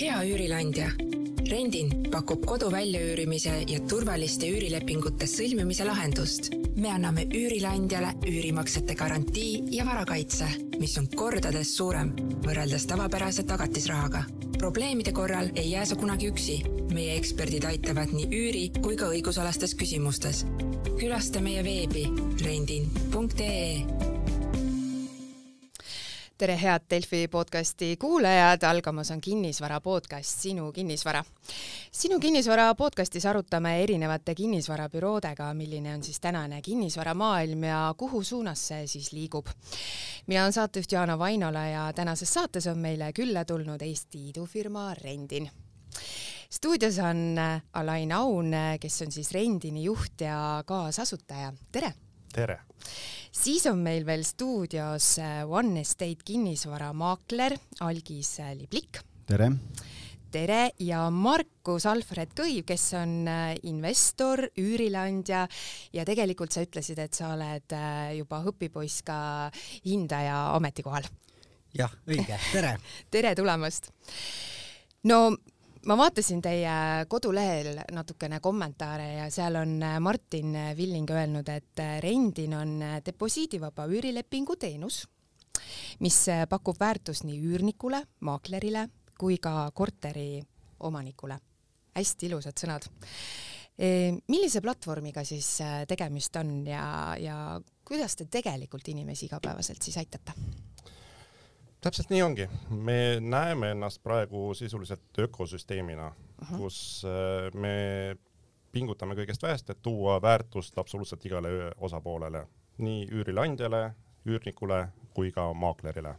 hea üürileandja. Rendin pakub kodu väljaüürimise ja turvaliste üürilepingute sõlmimise lahendust. me anname üürileandjale üürimaksete garantii ja varakaitse, mis on kordades suurem võrreldes tavapärase tagatisrahaga. probleemide korral ei jää sa kunagi üksi. meie eksperdid aitavad nii üüri kui ka õigusalastes küsimustes. külasta meie veebi rendin.ee tere, head Delfi podcasti kuulajad, algamas on kinnisvara podcast Sinu kinnisvara. sinu kinnisvara podcastis arutame erinevate kinnisvarabüroodega, milline on siis tänane kinnisvaramaailm ja kuhu suunas see siis liigub. mina olen saatejuht Jaana Vainola ja tänases saates on meile külla tulnud Eesti idufirma Rendin stuudios on Alain Aun, kes on siis Rendini juht ja kaasasutaja, tere! tere! Siis on meil veel stuudios äh, One Estate kinnisvaramaakler Algis äh, Liblik. tere! tere ja Markus Alfred Kõiv, kes on äh, investor, üürileandja ja tegelikult sa ütlesid, et sa oled juba õpipoiss ka hindaja ametikohal. jah, õige, tere tere tulemast! no ma vaatasin teie kodulehel natukene kommentaare ja seal on äh, Martin Villing öelnud, et äh, Rendin on äh, deposiidivaba üürilepingu teenus, mis pakub väärtust nii üürnikule, maaklerile kui ka korteri omanikule. hästi ilusad sõnad. millise platvormiga siis tegemist on ja, ja kuidas te tegelikult inimesi igapäevaselt siis aitate? Täpselt nii ongi, me näeme ennast praegu sisuliselt ökosüsteemina uh, -huh. kus äh, me pingutame kõigest väest, et tuua väärtust absoluutselt igale osapoolele, nii üürileandjale, üürnikule kui ka maaklerile.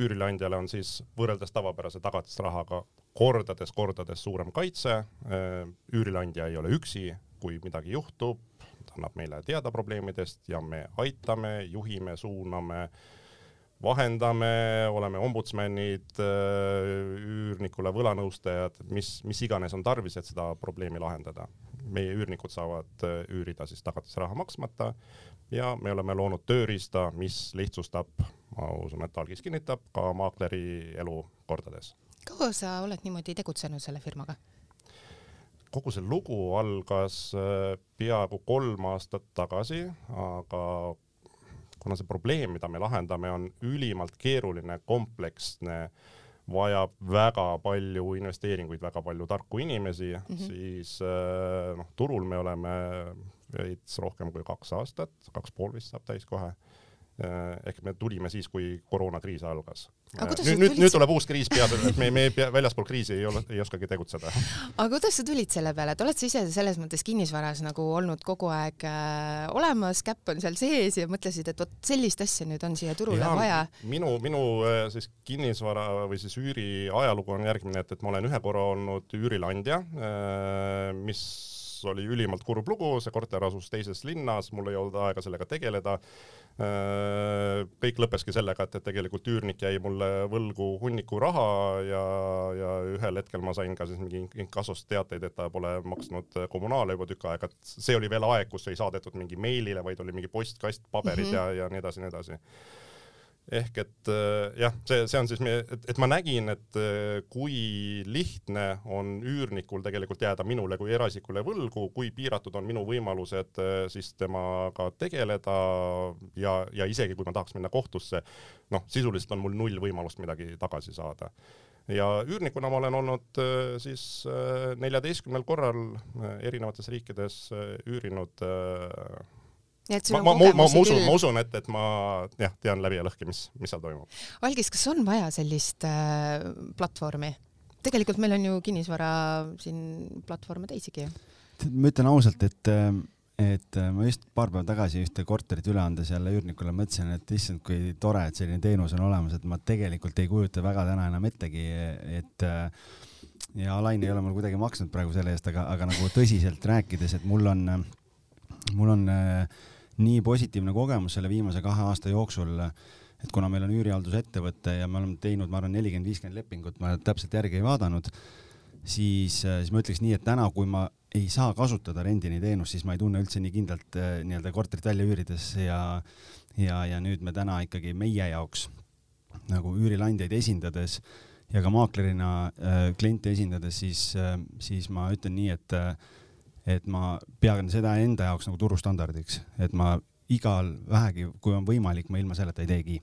üürileandjale on siis võrreldes tavapärase tagatisrahaga kordades-kordades suurem kaitse, äh, üürileandja ei ole üksi, kui midagi juhtub, ta annab meile teada probleemidest ja me aitame, juhime, suuname vahendame, oleme ombudsmanid, äh, üürnikule võlanõustajad, mis, mis iganes on tarvis, et seda probleemi lahendada. meie üürnikud saavad äh, üürida siis tagatisraha maksmata ja me oleme loonud tööriista, mis lihtsustab, ma usun, et Algis kinnitab, ka maakleri elu kordades. kaua sa oled niimoodi tegutsenud selle firmaga? kogu see lugu algas äh, peaaegu kolm aastat tagasi, aga kuna see probleem, mida me lahendame, on ülimalt keeruline, kompleksne, vajab väga palju investeeringuid, väga palju tarku inimesi mm, -hmm. siis äh, noh, turul me oleme veits rohkem kui kaks aastat, kaks pool vist saab täis kohe ehk me tulime siis, kui koroonakriis algas. Äh, nüüd, nüüd, nüüd tuleb uus kriis peale, et me, me väljaspool kriisi ei ole, ei oskagi tegutseda. aga kuidas sa tulid selle peale, et oled sa ise selles mõttes kinnisvaras nagu olnud kogu aeg äh, olemas, käpp on seal sees ja mõtlesid, et vot sellist asja nüüd on siia turule ja, vaja? minu, minu äh, siis kinnisvara või siis üüri ajalugu on järgmine, et, et ma olen ühe korra olnud üürileandja äh,, mis oli ülimalt kurb lugu, see korter asus teises linnas, mul ei olnud aega sellega tegeleda. Äh, kõik lõppeski sellega, et, et tegelikult üürnik jäi mulle võlgu hunniku raha ja, ja ühel hetkel ma sain ka siis mingi inkassost teateid, et ta pole maksnud kommunaale juba tükk aega, et see oli veel aeg, kus ei saadetud mingi meilile, vaid oli mingi postkast, paberid mm -hmm. ja, ja nii edasi, nii edasi ehk et äh, jah, see, see on siis meie, et, et ma nägin, et äh, kui lihtne on üürnikul tegelikult jääda minule kui eraisikule võlgu, kui piiratud on minu võimalused äh, siis temaga tegeleda ja, ja isegi kui ma tahaks minna kohtusse, noh, sisuliselt on mul null võimalust midagi tagasi saada. Ja üürnikuna ma olen olnud siis neljateistkümnel korral erinevates riikides üürinud ma, ma, ma, ma usun, ma usun, et, et ma jah, tean läbi ja lõhki, mis, mis seal toimub. Algis, kas on vaja sellist äh, platvormi? tegelikult meil on ju kinnisvara siin platvorme teisigi ju. ma ütlen ausalt, et et ma just paar päeva tagasi ühte korterit üle andes jälle üürnikule mõtlesin, et issand, kui tore, et selline teenus on olemas, et ma tegelikult ei kujuta väga täna enam ettegi, et ja Alain ei ole mul kuidagi maksnud praegu selle eest, aga, aga nagu tõsiselt rääkides, et mul on, mul on äh, nii positiivne kogemus selle viimase kahe aasta jooksul, et kuna meil on üürihaldusettevõte ja me oleme teinud, ma arvan, nelikümmend, viiskümmend lepingut, ma täpselt järgi ei vaadanud, siis, siis ma ütleks nii, et täna, kui ma ei saa kasutada rendini teenust, siis ma ei tunne üldse nii kindlalt eh, nii-öelda korterit välja üürides ja, ja, ja nüüd me täna ikkagi meie jaoks nagu üürileandjaid esindades ja ka maaklerina äh, kliente esindades, siis äh,, siis ma ütlen nii, et äh, et ma pean seda enda jaoks nagu turustandardiks, et ma igal vähegi, kui on võimalik, ma ilma selleta ei teegi.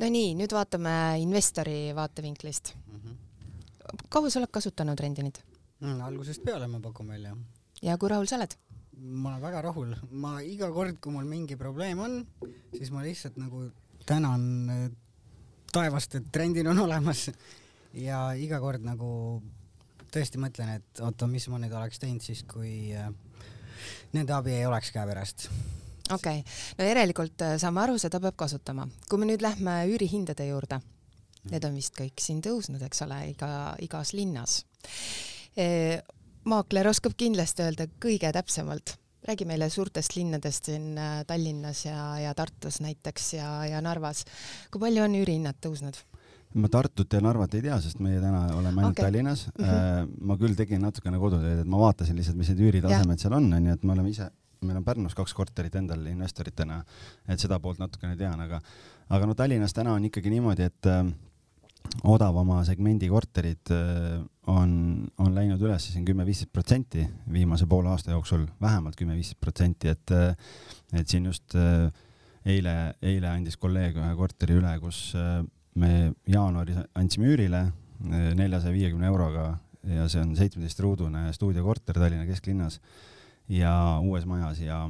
no nii, nüüd vaatame investori vaatevinklist mm. -hmm. kaua sa oled kasutanud Rendinit mm,? algusest peale ma pakun välja. ja kui rahul sa oled? ma olen väga rahul, ma iga kord, kui mul mingi probleem on, siis ma lihtsalt nagu tänan taevast, et trendin on olemas ja iga kord nagu tõesti mõtlen, et oota, mis ma nüüd oleks teinud siis, kui äh, nende abi ei oleks käepärast okei okay., no järelikult äh, saame aru, seda peab kasutama. kui me nüüd lähme üürihindade juurde, need on vist kõik siin tõusnud, eks ole, iga, igas linnas e,. maakler oskab kindlasti öelda kõige täpsemalt, räägi meile suurtest linnadest siin äh, Tallinnas ja, ja Tartus näiteks ja, ja Narvas. kui palju on üürihinnad tõusnud? Ma Tartut ja Narvat ei tea, sest meie täna oleme ainult okay. Tallinnas mm. -hmm. ma küll tegin natukene kodutööd, et ma vaatasin lihtsalt, mis need üüritasemed seal on, onju, et me oleme ise meil on Pärnus kaks korterit endal investoritena, et seda poolt natukene tean, aga, aga no Tallinnas täna on ikkagi niimoodi, et äh, odavama segmendi korterid äh, on, on läinud üles siin kümme-viisteist protsenti viimase poole aasta jooksul, vähemalt kümme-viisteist protsenti, et, äh, et siin just eile, eile andis kolleeg ühe korteri üle, kus me jaanuaris andsime üürile äh, neljasaja viiekümne euroga ja see on seitsmeteistruudune stuudiokorter Tallinna kesklinnas ja uues majas ja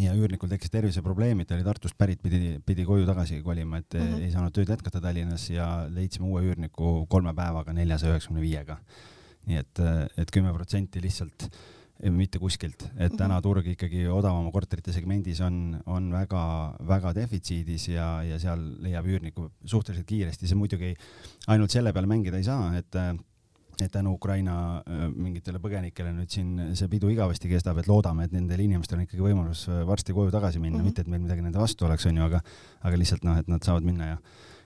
ja üürnikul tekkis terviseprobleemid, ta oli Tartust pärit, pidi, pidi koju tagasi kolima, et mm -hmm. ei saanud tööd jätkata Tallinnas ja leidsime uue üürniku kolme päevaga neljasaja üheksakümne viiega. nii et, et kümme protsenti lihtsalt mitte kuskilt, et täna mhm. turg ikkagi odavama korterite segmendis on, on väga-väga defitsiidis ja, ja seal leiab üürniku suhteliselt kiiresti, see muidugi ainult selle peale mängida ei saa, et et tänu Ukraina äh, mingitele põgenikele nüüd siin see pidu igavesti kestab, et loodame, et nendel inimestel on ikkagi võimalus äh, varsti koju tagasi minna mm, -hmm. mitte et meil midagi nende vastu oleks, onju, aga, aga lihtsalt noh, et nad saavad minna ja,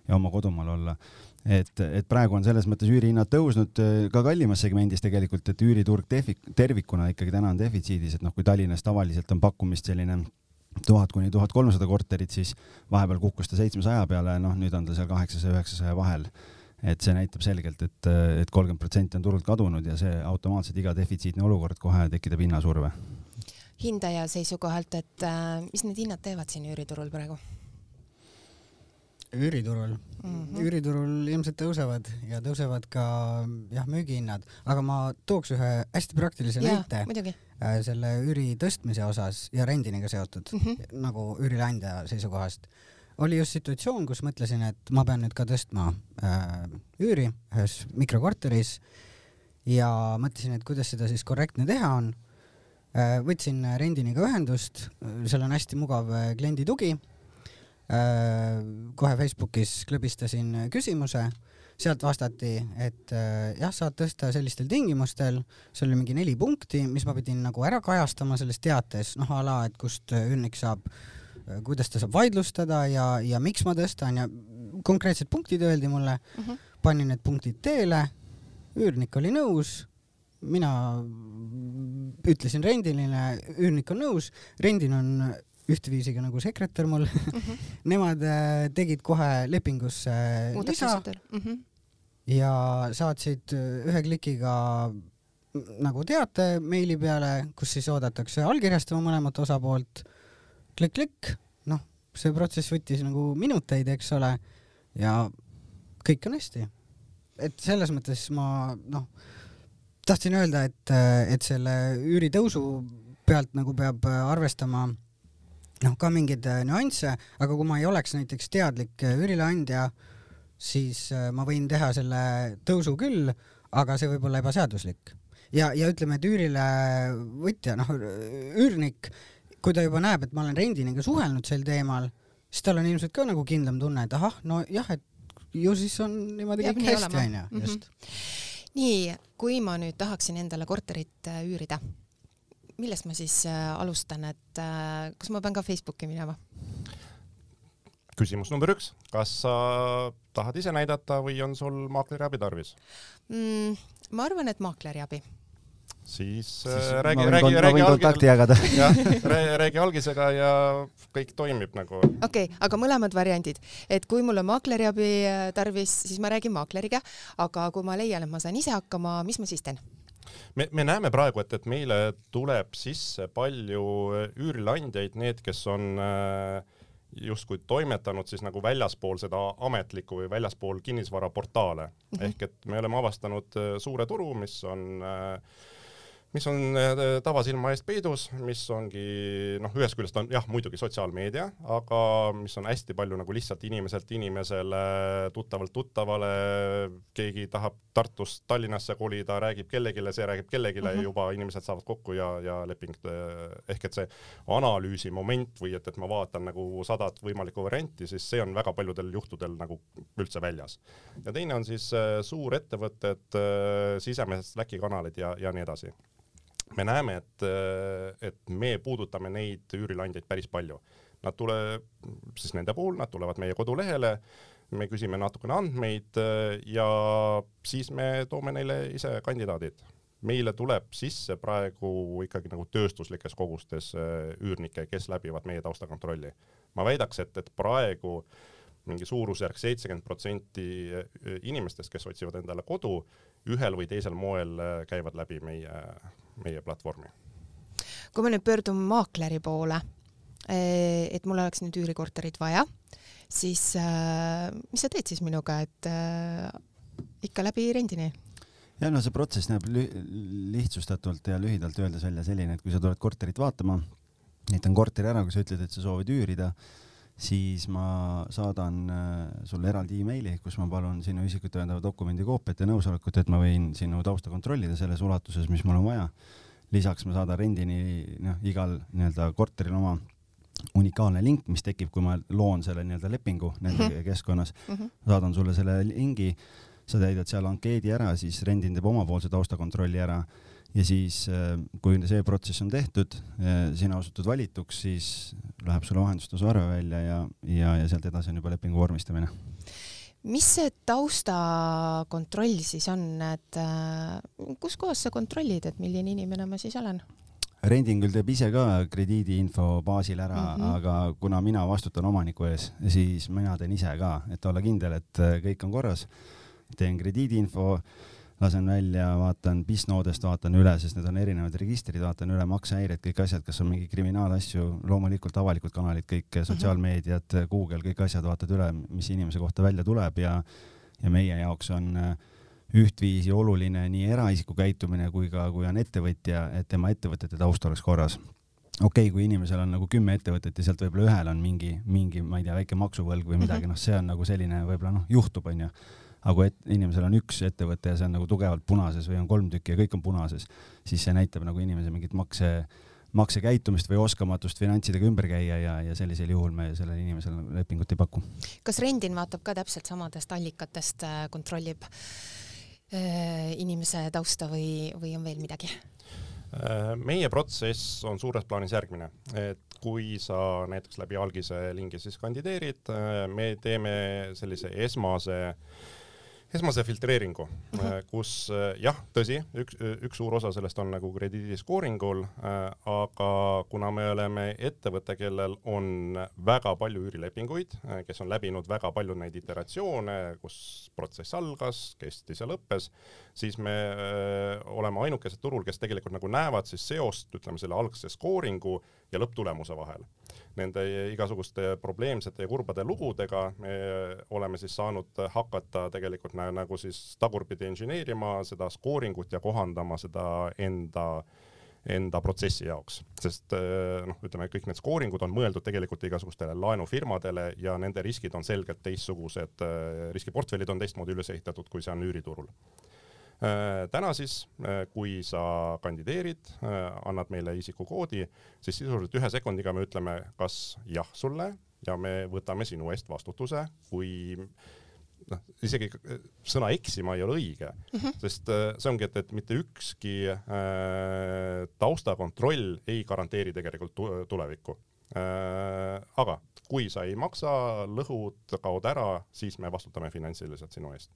ja oma kodumaal olla. et, et praegu on selles mõttes üürihinnad tõusnud äh, ka kallimas segmendis tegelikult, et üüriturg defi-, tervikuna ikkagi täna on defitsiidis, et noh, kui Tallinnas tavaliselt on pakkumist selline tuhat kuni tuhat kolmsada korterit, siis vahepeal kukkus ta seitsmesaja peale, noh nüüd on ta seal kaheksasaja, üheksasaja vahel et see näitab selgelt et, et, et kolmkümmend protsenti on turult kadunud ja see automaatselt iga defitsiitne olukord kohe tekitab hinnasurve. hindaja seisukohalt, et äh, mis need hinnad teevad siin üüriturul praegu? Üüriturul mm, -hmm. üüriturul ilmselt tõusevad ja tõusevad ka jah, müügihinnad, aga ma tooks ühe hästi praktilise ja, näite äh, selle üüri tõstmise osas ja rendiniga seotud mm, -hmm. nagu üürileandja seisukohast oli just situatsioon, kus mõtlesin, et ma pean nüüd ka tõstma äh, üüri ühes mikrokorteris ja mõtlesin, et kuidas seda siis korrektne teha on äh,. võtsin rendiniga ühendust, seal on hästi mugav äh, kliendi tugi äh,. Kohe Facebookis klõbistasin küsimuse, sealt vastati, et äh, jah, saad tõsta sellistel tingimustel, seal oli mingi neli punkti, mis ma pidin nagu ära kajastama selles teates, noh a la, et kust üürnik saab äh, Äh, kuidas ta saab vaidlustada ja, ja miks ma tõstan. Ja konkreetsed punktid öeldi mulle. Mhm. -huh. panin need punktid teele, üürnik oli nõus, mina ütlesin rendiline, üürnik on nõus, rendin on ühteviisi ka nagu sekretär mul. Mhm. -huh. Nemad äh, tegid kohe lepingusse lisa uh mhm. -huh. ja saatsid äh, ühe klikiga nagu teate meili peale, kus siis oodatakse allkirjastama mõlemat osapoolt klikk-klikk, noh, see protsess võttis nagu minuteid, eks ole, ja kõik on hästi. et selles mõttes ma noh, tahtsin öelda, et, et selle üüritõusu pealt nagu peab arvestama noh, ka mingeid nüansse, aga kui ma ei oleks näiteks teadlik üürileandja, siis ma võin teha selle tõusu küll, aga see võib olla ebaseaduslik. ja, ja ütleme, et üürilevõtja, noh, üürnik kui ta juba näeb, et ma olen rendiniga suhelnud sel teemal, siis tal on ilmselt ka nagu kindlam tunne, et ahah, nojah, et ju siis on niimoodi kõik hästi, onju, mhm. just. nii, kui ma nüüd tahaksin endale korterit äh, üürida, millest ma siis äh, alustan, et äh, kas ma pean ka Facebooki minema? küsimus number üks, kas sa tahad ise näidata või on sul maakleri abi tarvis mm,? ma arvan, et maakleri abi siis, siis äh, räägi, räägi, räägi kontakti jagada. jah, räägi algisega ja kõik toimib nagu. okei okay,, aga mõlemad variandid, et kui mul on maakleriabi äh, tarvis, siis ma räägin maakleriga, aga kui ma leian, et ma saan ise hakkama, mis ma siis teen? Me, me näeme praegu, et, et meile tuleb sisse palju üürileandjaid, need, kes on äh, justkui toimetanud siis nagu väljaspool seda ametlikku või väljaspool kinnisvaraportaale mm. -hmm. ehk et me oleme avastanud suure turu, mis on äh, mis on äh, tavasilma eest peidus, mis ongi noh, ühest küljest on jah, muidugi sotsiaalmeedia, aga mis on hästi palju nagu lihtsalt inimeselt inimesele, tuttavalt tuttavale, keegi tahab Tartust Tallinnasse kolida, räägib kellelegi, see räägib kellelegi mm, -hmm. juba inimesed saavad kokku ja, ja leping äh, ehk et see analüüsi moment või et, et ma vaatan nagu sadat võimalikku varianti, siis see on väga paljudel juhtudel nagu üldse väljas. ja teine on siis äh, suurettevõtted, sisemised Slacki kanalid ja, ja nii edasi me näeme, et, et me puudutame neid üürileandjaid päris palju. Nad tule-, siis nende puhul, nad tulevad meie kodulehele, me küsime natukene andmeid ja siis me toome neile ise kandidaadid. meile tuleb sisse praegu ikkagi nagu tööstuslikes kogustes üürnikke, kes läbivad meie taustakontrolli. ma väidaks, et, et praegu mingi suurusjärk seitsekümmend protsenti inimestest, kes otsivad endale kodu, ühel või teisel moel käivad läbi meie meie platvormi. kui ma nüüd pöördun maakleri poole, eh, et mul oleks nüüd üürikorterit vaja, siis äh, mis sa teed siis minuga, et äh, ikka läbi rendini? ja no see protsess näeb lihtsustatult ja lühidalt öeldes välja selline, et kui sa tuled korterit vaatama, näitan korteri ära, kui sa ütled, et sa soovid üürida, siis ma saadan sulle eraldi emaili, kus ma palun sinu isikut tõendava dokumendi koopiat ja nõusolekut, et ma võin sinu tausta kontrollida selles ulatuses, mis mul on vaja. lisaks ma saadan rendini, noh, igal nii-öelda korteril oma unikaalne link, mis tekib, kui ma loon selle nii-öelda lepingu nende mm -hmm. keskkonnas mm. -hmm. saadan sulle selle lingi, sa täidad seal ankeedi ära, siis rendin teeb omapoolse taustakontrolli ära ja siis, äh, kui see protsess on tehtud, äh, sina osutud valituks, siis läheb sulle vahendustasu arve välja ja, ja, ja sealt edasi on juba lepingu vormistamine. mis see taustakontroll siis on, et äh, kus kohas sa kontrollid, et milline inimene ma siis olen? rending küll teeb ise ka krediidiinfo baasil ära mm, -hmm. aga kuna mina vastutan omaniku ees, siis mina teen ise ka, et olla kindel, et kõik on korras. teen krediidiinfo äh, lasen välja, vaatan PIS-noodest, vaatan üle, sest need on erinevad registrid, vaatan üle maksehäired, kõik asjad, kas on mingi kriminaalasju, loomulikult avalikud kanalid, kõik mhm. sotsiaalmeediad, Google, kõik asjad vaatad üle, mis inimese kohta välja tuleb ja ja meie jaoks on äh, ühtviisi oluline nii eraisiku käitumine kui ka, kui on ettevõtja, et tema ettevõtete taust oleks korras okei okay,, kui inimesel on nagu kümme ettevõtet ja sealt võib-olla ühel on mingi, mingi, ma ei tea, väike maksuvõlg või midagi, mhm. noh, see on nagu selline võib-olla noh, juhtub, onju aga kui et, inimesel on üks ettevõte ja see on nagu tugevalt punases või on kolm tükki ja kõik on punases, siis see näitab nagu inimese mingit makse, maksekäitumist või oskamatust finantsidega ümber käia ja, ja sellisel juhul me sellele inimesele lepingut ei paku. kas Rendin vaatab ka täpselt samadest allikatest, äh, kontrollib äh, inimese tausta või, või on veel midagi? Äh, meie protsess on suures plaanis järgmine, et kui sa näiteks läbi algise lingi siis kandideerid, äh, me teeme sellise esmase äh, esmase filtreeringu uh, mhm. -huh. kus äh, jah, tõsi, üks, üks suur osa sellest on nagu krediidiscooringul äh,, aga kuna me oleme ettevõte, kellel on väga palju üürilepinguid äh,, kes on läbinud väga palju neid iteratsioone, kus protsess algas, kestis ja lõppes, siis me äh, oleme ainukesed turul, kes tegelikult nagu näevad siis seost, ütleme selle algse skooringu ja lõpptulemuse vahel nende igasuguste probleemsete ja kurbade lugudega me oleme siis saanud hakata tegelikult nagu siis tagurpidi inseneerima seda skooringut ja kohandama seda enda enda protsessi jaoks, sest noh, ütleme kõik need skooringud on mõeldud tegelikult igasugustele laenufirmadele ja nende riskid on selgelt teistsugused, riskiportfellid on teistmoodi üles ehitatud, kui see on üüriturul täna siis, äh, kui sa kandideerid, äh, annad meile isikukoodi, siis sisuliselt ühe sekundiga me ütleme, kas jah sulle ja me võtame sinu eest vastutuse, kui noh, isegi sõna eksima ei ole õige mm, -hmm. sest see ongi, et, et mitte ükski äh, taustakontroll ei garanteeri tegelikult tulevikku äh,. aga kui sa ei maksa, lõhud, kaod ära, siis me vastutame finantsiliselt sinu eest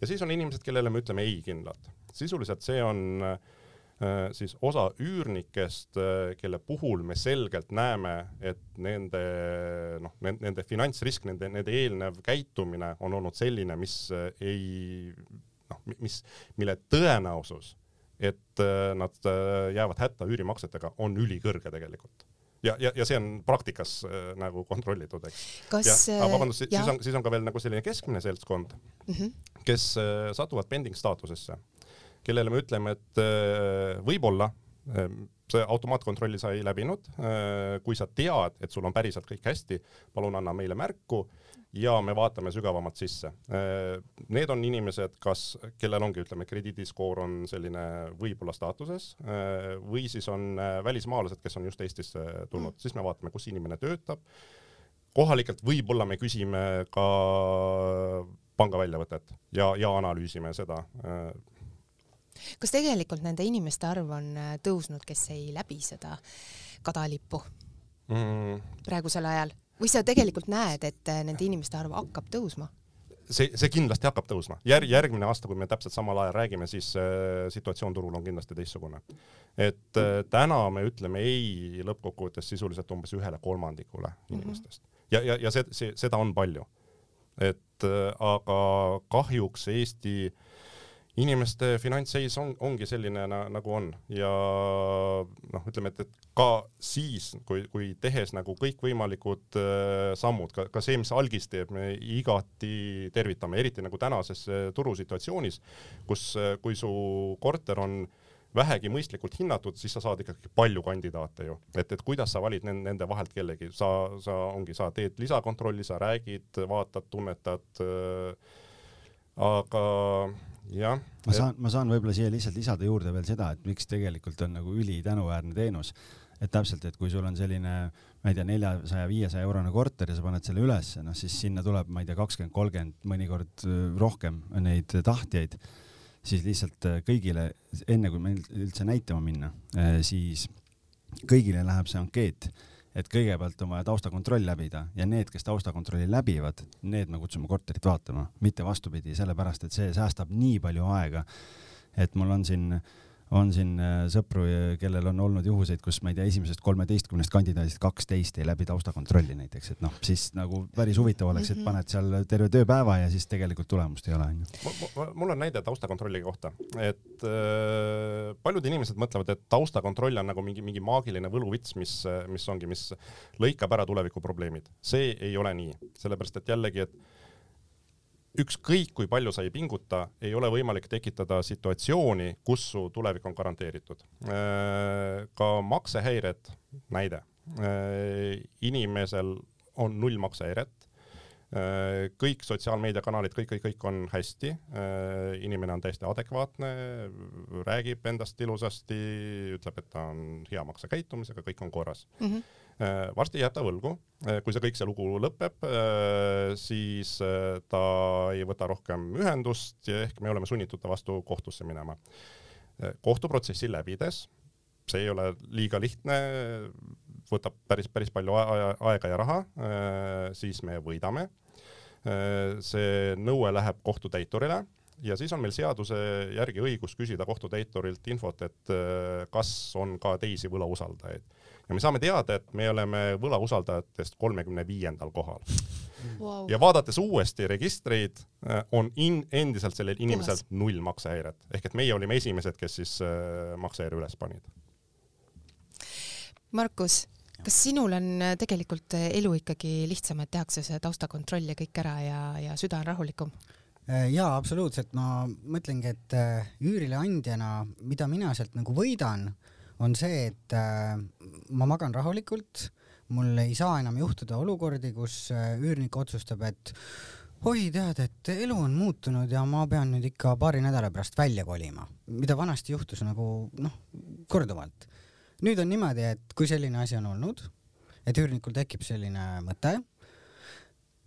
ja siis on inimesed, kellele me ütleme ei kindlalt. sisuliselt see on Äh, siis osa üürnikest, äh, kelle puhul me selgelt näeme, et nende noh, nende finantsrisk, nende, nende eelnev käitumine on olnud selline, mis äh, ei noh, mis, mille tõenäosus, et nad jäävad hätta üürimaksetega, on ülikõrge tegelikult ja, ja, ja see on praktikas äh, nagu kontrollitud, eks. kas ja, vabandust, siis on, siis on ka veel nagu selline keskmine seltskond mm, -hmm. kes äh, satuvad pending staatusesse kellele me ütleme, et äh, võib-olla äh, see automaatkontrolli sa ei läbinud, äh, kui sa tead, et sul on päriselt kõik hästi, palun anna meile märku ja me vaatame sügavamalt sisse. Need on inimesed, kas, kellel ongi, ütleme, krediidiskoor on selline võib-olla staatuses või siis on välismaalased, kes on just Eestisse tulnud, siis me vaatame, kus inimene töötab. kohalikelt võib-olla me küsime ka pangaväljavõtet ja, ja analüüsime seda kas tegelikult nende inimeste arv on äh, tõusnud, kes ei läbi seda kadalippu mm. praegusel ajal või sa tegelikult näed, et äh, nende inimeste arv hakkab tõusma? see, see kindlasti hakkab tõusma. Jär-, järgmine aasta, kui me täpselt samal ajal räägime, siis äh, situatsioon turul on kindlasti teistsugune. et äh, täna me ütleme ei lõppkokkuvõttes sisuliselt umbes ühele kolmandikule mhm. inimestest mm. -hmm. ja, ja, ja see, see, seda on palju. et äh, aga kahjuks Eesti äh, inimeste finantsseis on, ongi selline na, nagu on. Ja noh, ütleme, et, et ka siis, kui, kui tehes nagu kõikvõimalikud äh, sammud, ka, ka see, mis algis teeb, me igati tervitame, eriti nagu tänases äh, turusituatsioonis, kus äh,, kui su korter on vähegi mõistlikult hinnatud, siis sa saad ikkagi palju kandidaate ju, et, et kuidas sa valid nende vahelt kellegi, sa, sa ongi, sa teed lisakontrolli, sa räägid, vaatad, tunnetad äh,, aga jah. ma saan, ma saan võib-olla siia lihtsalt lisada juurde veel seda, et miks tegelikult on nagu ülitänuvväärne teenus. et täpselt, et kui sul on selline, ma ei tea, neljasaja, viiesaja eurone korter ja sa paned selle ülesse, noh siis sinna tuleb, ma ei tea, kakskümmend, kolmkümmend, mõnikord äh, rohkem neid tahtjaid, siis lihtsalt äh, kõigile, enne kui meil üldse näitama minna, äh, siis kõigile läheb see ankeet et kõigepealt on vaja taustakontroll läbida ja need, kes taustakontrolli läbivad, need me kutsume korterit vaatama, mitte vastupidi, sellepärast et see säästab nii palju aega. et mul on siin äh, on siin äh, sõpru, kellel on olnud juhuseid, kus ma ei tea, esimesest kolmeteistkümnest kandidaadist kaksteist ei läbi taustakontrolli näiteks, et noh, siis nagu päris huvitav oleks, et mhm. paned seal terve tööpäeva ja siis tegelikult tulemust ei ole, onju. mul on näide taustakontrolli kohta, et äh, paljud inimesed mõtlevad, et taustakontroll on nagu mingi, mingi maagiline võluvits, mis, mis ongi, mis lõikab ära tulevikuprobleemid. see ei ole nii, sellepärast et jällegi, et ükskõik kui palju sa ei pinguta, ei ole võimalik tekitada situatsiooni, kus su tulevik on garanteeritud. Äh, ka maksehäired, näide, äh, inimesel on null maksehäiret, äh, kõik sotsiaalmeediakanalid, kõik, kõik, kõik on hästi, inimene on täiesti adekvaatne, räägib endast ilusasti, ütleb, et ta on hea maksekäitumisega, kõik on korras mm. -hmm varsti jääb ta võlgu, äh, kui see kõik see lugu lõpeb, äh, siis ta ei võta rohkem ühendust ja ehk me oleme sunnitud ta vastu kohtusse minema. kohtuprotsessi läbides, see ei ole liiga lihtne, võtab päris, päris palju aega ja raha, siis me võidame. see nõue läheb kohtutäiturile ja siis on meil seaduse järgi õigus küsida kohtutäiturilt infot, et kas on ka teisi võlausaldajaid. Ja me saame teada, et me oleme võlausaldajatest kolmekümne viiendal kohal. Wow.. ja vaadates uuesti registreid, äh, on in, endiselt sellel inimesel null maksehäiret, ehk et meie olime esimesed, kes siis äh, maksehäire üles panid. Markus, kas sinul on äh, tegelikult elu ikkagi lihtsam, et tehakse see taustakontroll ja kõik ära ja, ja süda on rahulikum? Jaa, absoluutselt, ma mõtlengi, et üürileandjana, mida mina sealt nagu võidan, on see, et äh, ma magan rahulikult, mul ei saa enam juhtuda olukordi, kus äh, üürnik otsustab, et oi, tead, et elu on muutunud ja ma pean nüüd ikka paari nädala pärast välja kolima, mida vanasti juhtus nagu noh, korduvalt. nüüd on niimoodi, et kui selline asi on olnud, et üürnikul tekib selline mõte,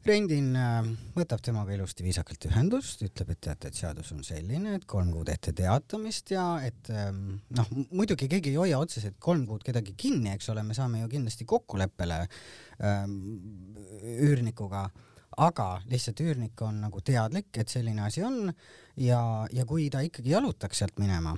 rendin äh, võtab temaga ilusti viisakalt ühendust, ütleb, et teate, et seadus on selline, et kolm kuud ette teatamist ja et ähm, noh, muidugi keegi ei hoia otseselt kolm kuud kedagi kinni, eks ole, me saame ju kindlasti kokkuleppele ähm, üürnikuga, aga lihtsalt üürnik on nagu teadlik, et selline asi on ja, ja kui ta ikkagi jalutaks sealt minema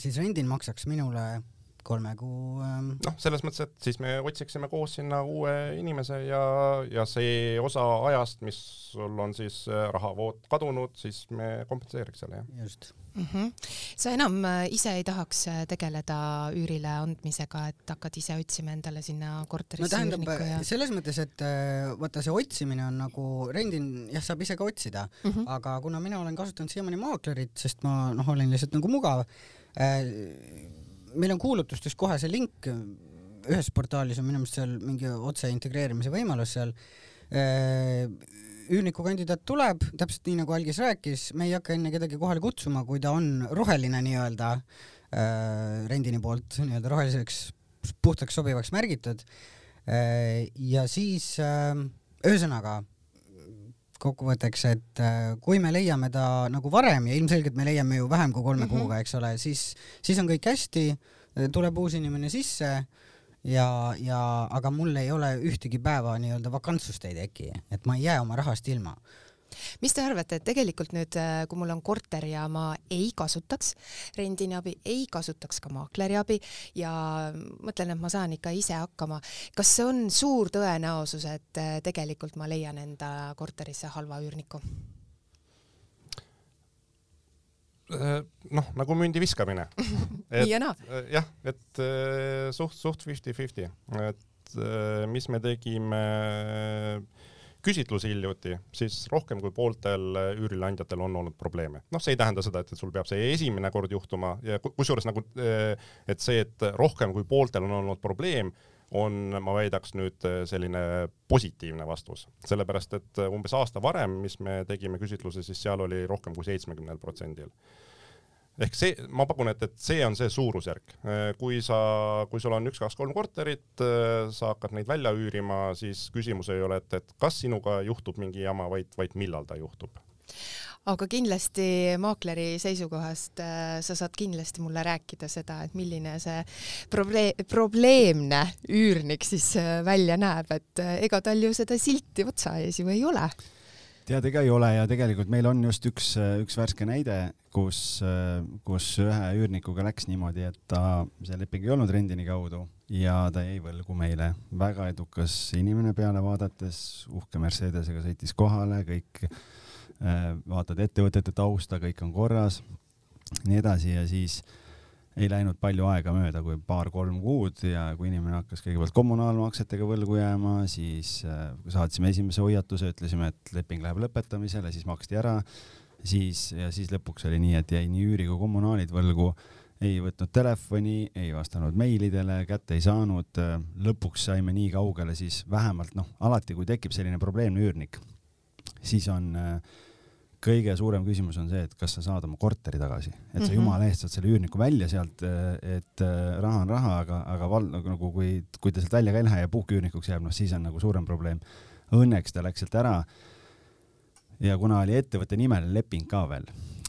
siis rendin maksaks minule kolme kuu ähm.... noh, selles mõttes, et siis me otsiksime koos sinna uue inimese ja, ja see osa ajast, mis sul on siis äh, rahavood kadunud, siis me kompenseeriks selle, jah. just mm. -hmm. sa enam äh, ise ei tahaks äh, tegeleda üürile andmisega, et hakkad ise otsima endale sinna korterisse no tähendab, ja... selles mõttes, et vaata, see otsimine on nagu, rendin, jah, saab ise ka otsida mm, -hmm. aga kuna mina olen kasutanud siiamaani maaklerit, sest ma noh, olin lihtsalt nagu mugav äh,, meil on kuulutustes kohe see link, ühes portaalis on minu meelest seal mingi otse integreerimise võimalus seal. Äh, üürniku kandidaat tuleb, täpselt nii nagu Algis rääkis, me ei hakka enne kedagi kohale kutsuma, kui ta on roheline nii-öelda äh, rendini poolt nii-öelda roheliseks puhtaks sobivaks märgitud. Äh, ja siis ühesõnaga kokkuvõtteks, et äh, kui me leiame ta nagu varem ja ilmselgelt me leiame ju vähem kui kolme mm -hmm. kuuga, eks ole, siis, siis on kõik hästi, tuleb uus inimene sisse ja, ja aga mul ei ole ühtegi päeva nii-öelda vakantsust ei teki, et ma ei jää oma rahast ilma mis te arvate, et tegelikult nüüd, äh, kui mul on korter ja ma ei kasutaks rendini abi, ei kasutaks ka maakleri abi ja mõtlen, et ma saan ikka ise hakkama, kas see on suur tõenäosus, et äh, tegelikult ma leian enda korterisse halva üürniku? Äh, noh, nagu mündi viskamine. nii ja naa. jah, et suht, suht fifty-fifty, et mis me tegime äh, küsitlusi hiljuti, siis rohkem kui pooltel üürileandjatel on olnud probleeme. noh, see ei tähenda seda, et, et sul peab see esimene kord juhtuma ja kusjuures nagu, et see, et rohkem kui pooltel on olnud probleem, on, ma väidaks nüüd selline positiivne vastus, sellepärast et umbes aasta varem, mis me tegime küsitluse, siis seal oli rohkem kui seitsmekümnel protsendil ehk see, ma pakun, et, et see on see suurusjärk, kui sa, kui sul on üks, kaks, kolm korterit, sa hakkad neid välja üürima, siis küsimus ei ole, et, et kas sinuga juhtub mingi jama, vaid, vaid millal ta juhtub. Aga kindlasti maakleri seisukohast äh, sa saad kindlasti mulle rääkida seda, et milline see probleem, probleemne üürnik siis äh, välja näeb, et äh, ega tal ju seda silti otsa ees ju ei ole tead, ega ei ole ja tegelikult meil on just üks, üks värske näide, kus, kus ühe üürnikuga läks niimoodi, et ta, see leping ei olnud rendini kaudu ja ta jäi võlgu meile. väga edukas inimene peale vaadates, uhke Mercedesega sõitis kohale, kõik vaatad ettevõtete tausta, kõik on korras, nii edasi ja siis äh, ei läinud palju aega mööda kui paar-kolm kuud ja kui inimene hakkas kõigepealt kommunaalmaksetega võlgu jääma, siis äh, saatsime esimese hoiatuse, ütlesime, et leping läheb lõpetamisele, siis maksti ära, siis ja siis lõpuks oli nii, et jäi nii üüri kui kommunaalid võlgu, ei võtnud telefoni, ei vastanud meilidele, kätte ei saanud. lõpuks saime nii kaugele siis vähemalt noh, alati kui tekib selline probleemne üürnik, siis on äh, kõige suurem küsimus on see, et kas sa saad oma korteri tagasi, et sa mm -hmm. jumala eest saad selle üürniku välja sealt, et äh, raha on raha, aga, aga val-, nagu, nagu kui, kui ta sealt välja ka ei lähe ja puhküürnikuks jääb, noh siis on nagu suurem probleem. Õnneks ta läks sealt ära. ja kuna oli ettevõtte nimeline leping ka veel,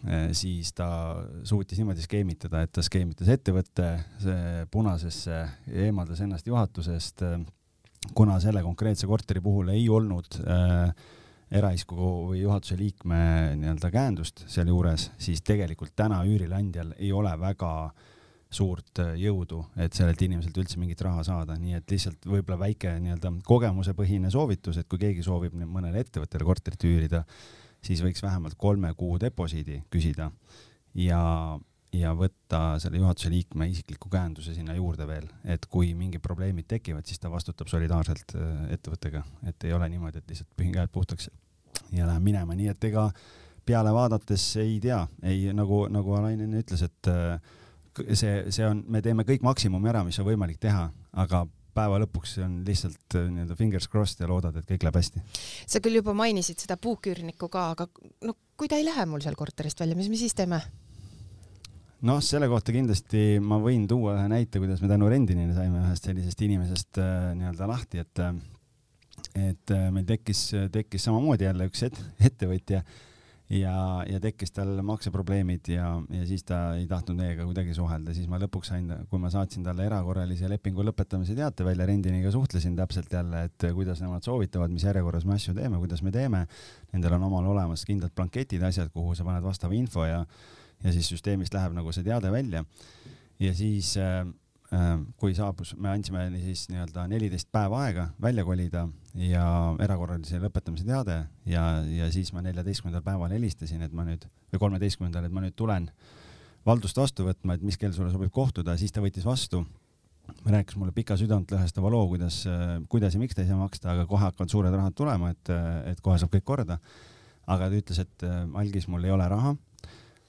äh, siis ta suutis niimoodi skeemitada, et ta skeemitas ettevõtte punasesse, eemaldas ennast juhatusest, kuna selle konkreetse korteri puhul ei olnud äh, eraisiku või juhatuse liikme nii-öelda käendust sealjuures, siis tegelikult täna üürileandjal ei ole väga suurt äh, jõudu, et sellelt inimeselt üldse mingit raha saada, nii et lihtsalt võib-olla väike nii-öelda kogemusepõhine soovitus, et kui keegi soovib mõnele ettevõttele korterit üürida, siis võiks vähemalt kolme kuu deposiidi küsida. Ja, ja võtta selle juhatuse liikme isikliku käenduse sinna juurde veel, et kui mingid probleemid tekivad, siis ta vastutab solidaarselt äh, ettevõttega, et ei ole niimoodi, et lihtsalt pühin käed puhtaks ja lähen minema, nii et ega peale vaadates ei tea, ei nagu, nagu Alain enne ütles, et äh, see, see on, me teeme kõik maksimumi ära, mis on võimalik teha, aga päeva lõpuks on lihtsalt äh, nii-öelda fingers crossed ja loodad, et kõik läheb hästi. sa küll juba mainisid seda puuküürnikku ka, aga no kui ta ei lähe mul seal korterist välja, mis me siis teeme? Noh, selle kohta kindlasti ma võin tuua ühe näite, kuidas me tänu rendinile saime ühest sellisest inimesest äh, nii-öelda lahti, et äh, et äh, meil tekkis, tekkis samamoodi jälle üks et, ettevõtja ja, ja tekkis tal makseprobleemid ja, ja siis ta ei tahtnud meiega kuidagi suhelda, siis ma lõpuks sain, kui ma saatsin talle erakorralise lepingu lõpetamise teate välja, rendiniga suhtlesin täpselt jälle, et kuidas nemad soovitavad, mis järjekorras me asju teeme, kuidas me teeme. Nendel on omal olemas kindlad blanketid, asjad, kuhu sa paned vastava info ja ja siis süsteemist läheb nagu see teade välja. ja siis äh, äh kui saabus, me andsime siis nii-öelda neliteist päeva aega välja kolida ja erakorralise lõpetamise teade ja, ja siis ma neljateistkümnendal päeval helistasin, et ma nüüd või kolmeteistkümnendal, et ma nüüd tulen valdust vastu võtma, et mis kell sulle sobib kohtuda, siis ta võttis vastu rääkis mulle pika südantlõhestava loo, kuidas, kuidas ja miks ta ei saa maksta, aga kohe hakkavad suured rahad tulema, et, et kohe saab kõik korda. aga ta ütles, et algis, mul ei ole raha,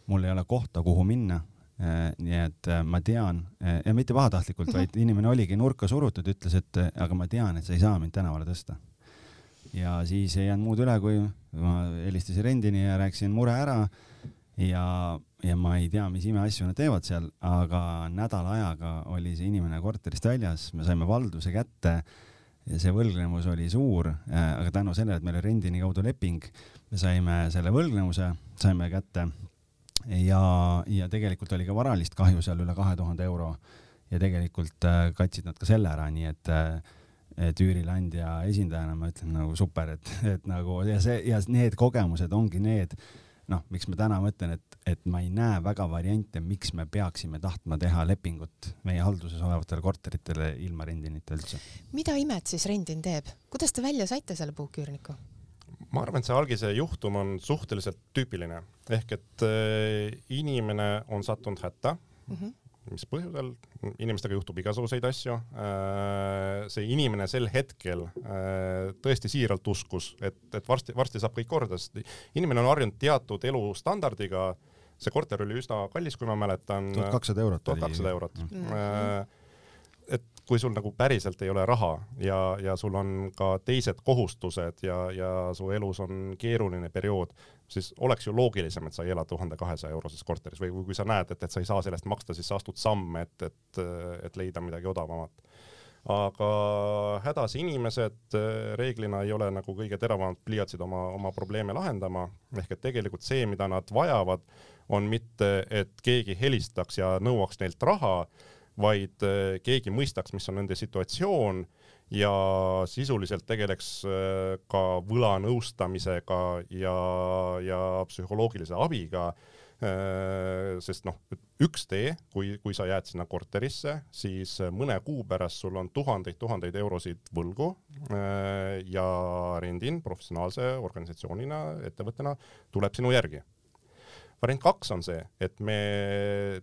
mul ei ole kohta, kuhu minna. nii et ma tean ja mitte pahatahtlikult, vaid inimene oligi nurka surutud, ütles, et aga ma tean, et sa ei saa mind tänavale tõsta. ja siis ei jäänud muud üle, kui ma helistasin rendini ja rääkisin mure ära ja, ja ma ei tea, mis imeasju nad teevad seal, aga nädala ajaga oli see inimene korterist väljas, me saime valduse kätte ja see võlgnevus oli suur, äh, aga tänu sellele, et meil oli rendini kaudu leping, me saime selle võlgnevuse, saime kätte ja, ja tegelikult oli ka varalist kahju seal üle kahe tuhande euro ja tegelikult äh, katsid nad ka selle ära, nii et äh, et üürileandja esindajana ma ütlen nagu super, et, et nagu ja see ja need kogemused ongi need noh, miks ma täna mõtlen, et, et ma ei näe väga variante, miks me peaksime tahtma teha lepingut meie halduses olevatele korteritele ilma rendinita üldse. mida imet siis rendin teeb, kuidas te välja saite selle puuküürniku? Ma arvan, et see algise juhtum on suhteliselt tüüpiline ehk et äh, inimene on sattunud hätta mm. -hmm mis põhjusel, inimestega juhtub igasuguseid asju. Äh, see inimene sel hetkel äh, tõesti siiralt uskus, et, et varsti, varsti saab kõik korda, sest inimene on harjunud teatud elustandardiga. see korter oli üsna kallis, kui ma mäletan. tuhat kakssada eurot. tuhat kakssada eurot mm. -hmm kui sul nagu päriselt ei ole raha ja, ja sul on ka teised kohustused ja, ja su elus on keeruline periood, siis oleks ju loogilisem, et sa ei ela tuhande kahesaja euroses korteris või kui sa näed, et, et sa ei saa sellest maksta, siis sa astud samme, et, et, et leida midagi odavamat. aga hädas inimesed reeglina ei ole nagu kõige teravamad pliiatsid oma, oma probleeme lahendama, ehk et tegelikult see, mida nad vajavad, on mitte, et keegi helistaks ja nõuaks neilt raha vaid äh, keegi mõistaks, mis on nende situatsioon ja sisuliselt tegeleks äh, ka võlanõustamisega ja, ja psühholoogilise abiga. Äh, sest noh, üks tee, kui, kui sa jääd sinna korterisse, siis mõne kuu pärast sul on tuhandeid-tuhandeid eurosid võlgu ja rendin professionaalse organisatsioonina, ettevõttena tuleb sinu järgi variant kaks on see, et me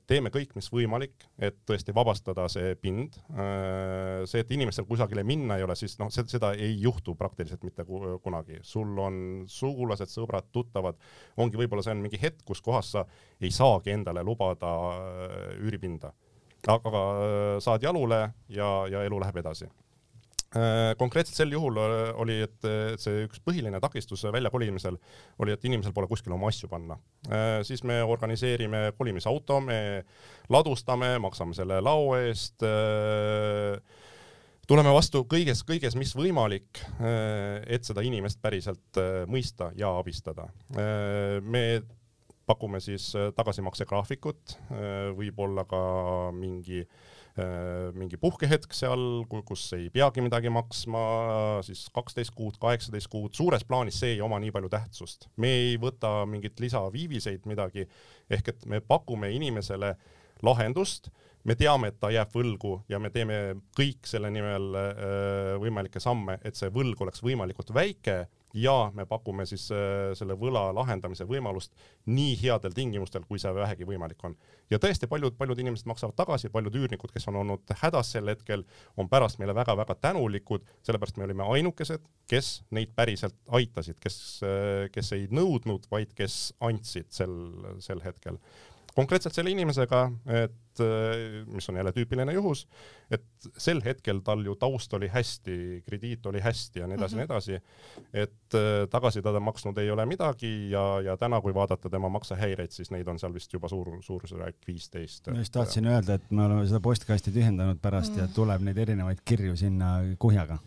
teeme kõik, mis võimalik, et tõesti vabastada see pind. Äh, see, et inimestel kusagile minna ei ole, siis noh, seda ei juhtu praktiliselt mitte kunagi. sul on sugulased, sõbrad, tuttavad, ongi võib-olla see on mingi hetk, kus kohas sa ei saagi endale lubada äh, üüripinda. aga äh, saad jalule ja, ja elu läheb edasi konkreetselt sel juhul äh, oli, et see üks põhiline takistus väljakolimisel oli, et inimesel pole kuskil oma asju panna. Äh, siis me organiseerime kolimisauto, me ladustame, maksame selle lao eest, tuleme vastu kõiges, kõiges, mis võimalik, et seda inimest päriselt mõista ja abistada. me pakume siis tagasimaksegraafikut, võib-olla ka mingi äh, Äh, mingi puhkehetk seal, kus ei peagi midagi maksma, siis kaksteist kuud, kaheksateist kuud, suures plaanis see ei oma nii palju tähtsust. me ei võta mingit lisaviiviseid midagi, ehk et me pakume inimesele lahendust, me teame, et ta jääb võlgu ja me teeme kõik selle nimel äh, võimalikke samme, et see võlg oleks võimalikult väike ja me pakume siis äh, selle võla lahendamise võimalust nii headel tingimustel, kui see vähegi võimalik on. ja tõesti, paljud, paljud inimesed maksavad tagasi, paljud üürnikud, kes on olnud hädas sel hetkel, on pärast meile väga-väga tänulikud, sellepärast me olime ainukesed, kes neid päriselt aitasid, kes, äh, kes ei nõudnud, vaid kes andsid sel, sel hetkel konkreetselt selle inimesega, et mis on jälle tüüpiline juhus, et sel hetkel tal ju taust oli hästi, krediit oli hästi ja nii edasi mm, -hmm. nii edasi. et äh, tagasi ta maksnud ei ole midagi ja, ja täna, kui vaadata tema maksehäireid, siis neid on seal vist juba suur, suurusjärk viisteist. ma just tahtsin öelda, et me oleme seda postkasti tühjendanud pärast mm. ja tuleb neid erinevaid kirju sinna kuhjaga.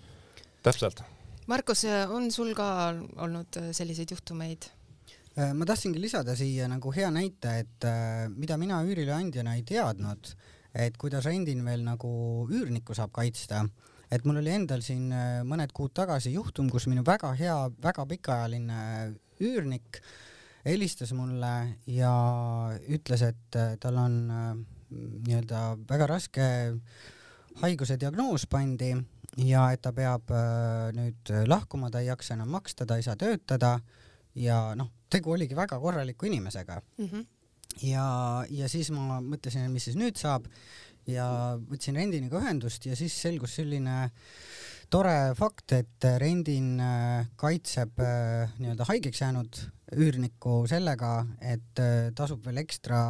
täpselt. Markus, on sul ka olnud selliseid juhtumeid? Äh, ma tahtsingi lisada siia nagu hea näite, et äh, mida mina üürileandjana ei teadnud, et kuidas rendin veel nagu üürnikku saab kaitsta, et mul oli endal siin äh, mõned kuud tagasi juhtum, kus minu väga hea, väga pikaajaline üürnik helistas mulle ja ütles, et tal on nii-öelda väga raske haiguse diagnoos pandi ja et ta peab nüüd lahkuma, ta ei jaksa enam maksta, ta ei saa töötada ja noh, tegu oligi väga korraliku inimesega mm. -hmm. ja, ja siis ma mõtlesin, et mis siis nüüd saab ja võtsin Rendiniga ühendust ja siis selgus selline tore fakt, et Rendin äh, kaitseb äh, nii-öelda haigeks jäänud üürnikku sellega, et äh, tasub veel ekstra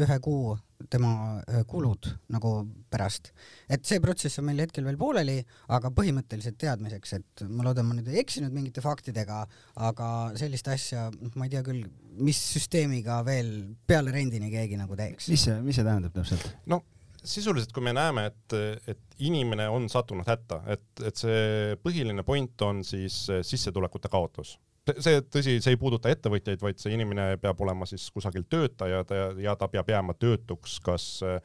ühe kuu tema kulud nagu pärast. et see protsess on meil hetkel veel pooleli, aga põhimõtteliselt teadmiseks, et ma loodan, ma nüüd ei eksinud mingite faktidega, aga sellist asja, noh, ma ei tea küll, mis süsteemiga veel peale rendini keegi nagu teeks. mis see, mis see tähendab täpselt? no sisuliselt, kui me näeme, et, et inimene on sattunud hätta, et, et see põhiline point on siis sissetulekute kaotus see, tõsi, see ei puuduta ettevõtjaid, vaid see inimene peab olema siis kusagil töötaja ta, ja ta peab jääma töötuks kas äh,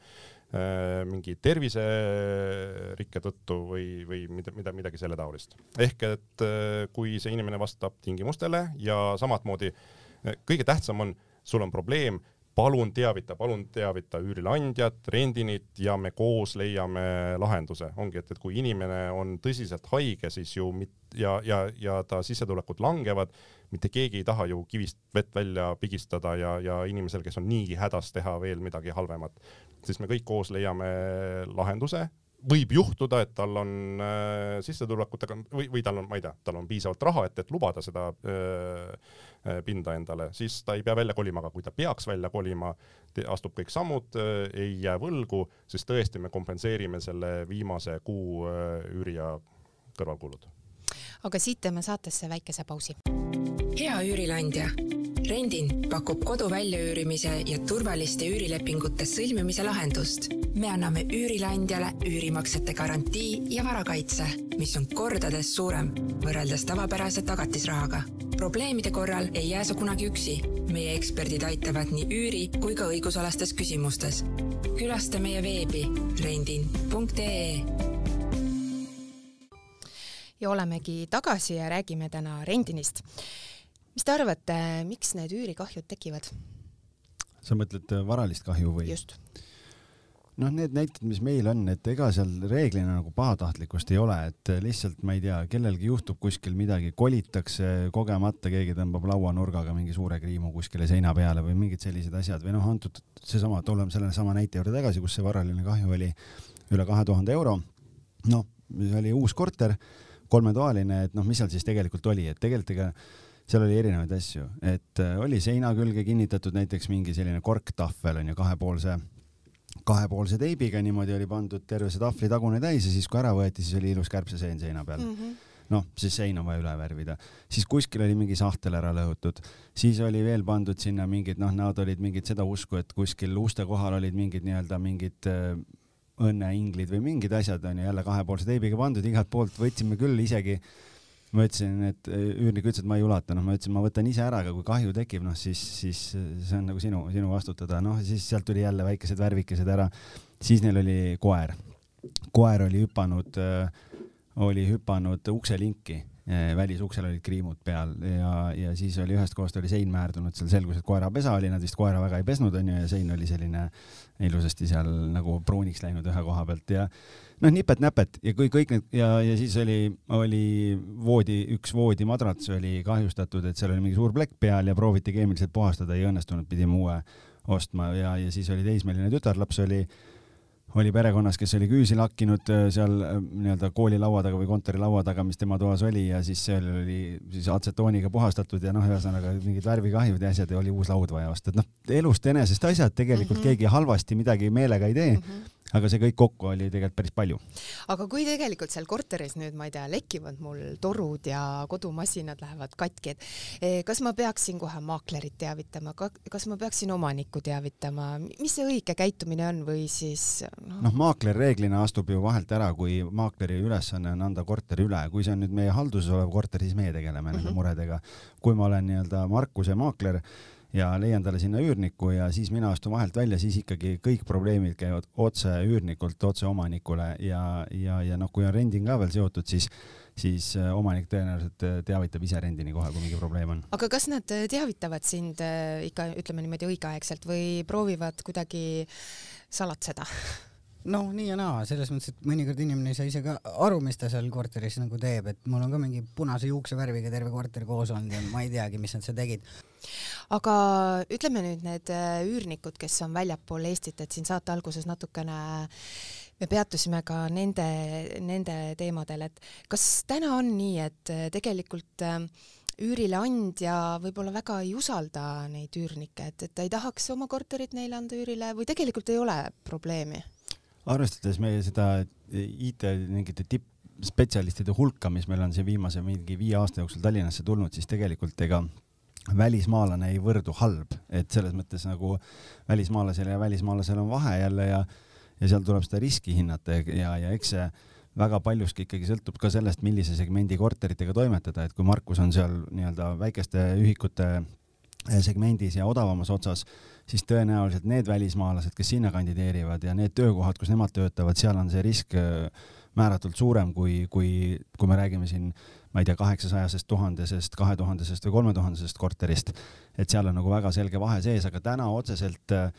mingi terviserikke tõttu või, või mida, mida, midagi selle taolist. ehk et äh, kui see inimene vastab tingimustele ja samamoodi äh, kõige tähtsam on, sul on probleem, palun teavita, palun teavita üürileandjat, rendinit ja me koos leiame lahenduse. ongi, et, et kui inimene on tõsiselt haige, siis ju mit, ja, ja, ja ta sissetulekud langevad, mitte keegi ei taha ju kivist vett välja pigistada ja, ja inimesel, kes on niigi hädas, teha veel midagi halvemat. siis me kõik koos leiame lahenduse võib juhtuda, et tal on äh, sissetulekutega või, või tal on, ma ei tea, tal on piisavalt raha, et, et lubada seda äh, äh, pinda endale, siis ta ei pea välja kolima, aga kui ta peaks välja kolima, astub kõik sammud äh,, ei jää võlgu, siis tõesti me kompenseerime selle viimase kuu äh, üüri ja kõrvalkulud. aga siit teeme saatesse väikese pausi. hea üürileandja Rendin pakub kodu väljaüürimise ja turvaliste üürilepingute sõlmimise lahendust. me anname üürileandjale üürimaksete garantii ja varakaitse, mis on kordades suurem võrreldes tavapärase tagatisrahaga. probleemide korral ei jää sa kunagi üksi. meie eksperdid aitavad nii üüri kui ka õigusalastes küsimustes. külasta meie veebi rendin.ee ja olemegi tagasi ja räägime täna Rendinist mis te arvate, miks need üürikahjud tekivad? sa mõtled äh, varalist kahju või? just. noh, need näited, mis meil on, et ega seal reeglina nagu pahatahtlikkust ei ole, et äh, lihtsalt ma ei tea, kellelgi juhtub kuskil midagi, kolitakse kogemata, keegi tõmbab lauanurgaga mingi suure kriimu kuskile seina peale või mingid sellised asjad või noh, antud seesama, tuleme selle sama näite juurde tagasi, kus see varaline kahju oli üle kahe tuhande euro. noh, see oli uus korter, kolmetoaline, et noh, mis seal siis tegelikult oli, et tegelikult ega seal oli erinevaid asju, et äh, oli seina külge kinnitatud näiteks mingi selline korktahvel onju kahepoolse, kahepoolse teibiga, niimoodi oli pandud terve see tahvli tagune täis ja siis kui ära võeti, siis oli ilus kärbseseen seina peal. Mm. -hmm noh, siis sein on vaja üle värvida, siis kuskil oli mingi sahtel ära lõhutud, siis oli veel pandud sinna mingid noh, nad olid mingid seda usku, et kuskil uste kohal olid mingid nii-öelda mingid äh, õnneinglid või mingid asjad onju jälle kahepoolse teibiga pandud, igalt poolt võtsime küll isegi ma ütlesin, et äh, üürnik ütles, et ma ei ulata, noh, ma ütlesin, ma võtan ise ära, aga kui kahju tekib, noh siis, siis see on nagu sinu, sinu vastutada, noh, siis sealt tuli jälle väikesed värvikesed ära. siis neil oli koer, koer oli hüpanud, äh, oli hüpanud ukselinki Eh, välisuksel olid kriimud peal ja, ja siis oli ühest kohast oli sein määrdunud, seal selgus, et koerapesa oli, nad vist koera väga ei pesnud, onju, ja sein oli selline ilusasti seal nagu pruuniks läinud ühe koha pealt ja noh, nipet-näpet ja kui kõik need ja, ja siis oli, oli voodi, üks voodimadrats oli kahjustatud, et seal oli mingi suur plekk peal ja prooviti keemiliselt puhastada, ei õnnestunud, pidime uue ostma ja, ja siis oli teismeline tütarlaps oli oli perekonnas, kes oli küüsi lakkinud äh, seal äh, nii-öelda kooli laua taga või kontori laua taga, mis tema toas oli ja siis seal oli siis atsetooniga puhastatud ja noh, ühesõnaga mingid värvikahjud ja asjad ja oli uus laud vaja osta, et noh, elust enesest asjad tegelikult mm -hmm. keegi halvasti midagi meelega ei tee mm. -hmm aga see kõik kokku oli tegelikult päris palju. aga kui tegelikult seal korteris nüüd, ma ei tea, lekivad mul torud ja kodumasinad lähevad katki, et eh, kas ma peaksin kohe maaklerit teavitama, kas ma peaksin omanikku teavitama, mis see õige käitumine on või siis noh no,, maakler reeglina astub ju vahelt ära, kui maakleri ülesanne on anda korter üle, kui see on nüüd meie halduses olev korter, siis meie tegeleme mm -hmm. nende mhm. muredega. kui ma olen nii-öelda Markuse maakler ja leian talle sinna üürniku ja siis mina astun vahelt välja, siis ikkagi kõik probleemid käivad otse üürnikult otse omanikule ja, ja, ja noh, kui on rending ka veel seotud, siis siis äh, omanik tõenäoliselt äh, teavitab ise rendini kohe, kui mingi probleem on. aga kas nad äh, teavitavad sind ikka ütleme niimoodi õigeaegselt või proovivad kuidagi salatseda? noh, nii ja naa, selles mõttes, et mõnikord inimene ei saa ise ka aru, mis ta seal korteris nagu teeb, et mul on ka mingi punase juuksevärviga terve korter koos olnud ja ma ei teagi, mis nad seal tegid. aga ütleme nüüd need äh, üürnikud, kes on väljapool Eestit, et siin saate alguses natukene me peatusime ka nende, nende teemadel, et kas täna on nii, et äh, tegelikult äh, üürileandja võib-olla väga ei usalda neid üürnikke, et, et ta ei tahaks oma korterit neile anda üürile või tegelikult ei ole probleemi? Arvestades meie seda IT mingite tippspetsialistide hulka, mis meil on siin viimase mingi viie aasta jooksul Tallinnasse tulnud, siis tegelikult ega välismaalane ei võrdu halb, et selles mõttes nagu välismaalasel ja välismaalasel on vahe jälle ja ja seal tuleb seda riski hinnata ja, ja eks see väga paljuski ikkagi sõltub ka sellest, millise segmendi korteritega toimetada, et kui Markus on seal nii-öelda väikeste ühikute segmendis ja odavamas otsas, siis tõenäoliselt need välismaalased, kes sinna kandideerivad ja need töökohad, kus nemad töötavad, seal on see risk äh, määratult suurem kui, kui, kui me räägime siin, ma ei tea, kaheksasajasest, tuhandesest, kahetuhandesest või kolmetuhandesest korterist. et seal on nagu väga selge vahe sees, aga täna otseselt äh,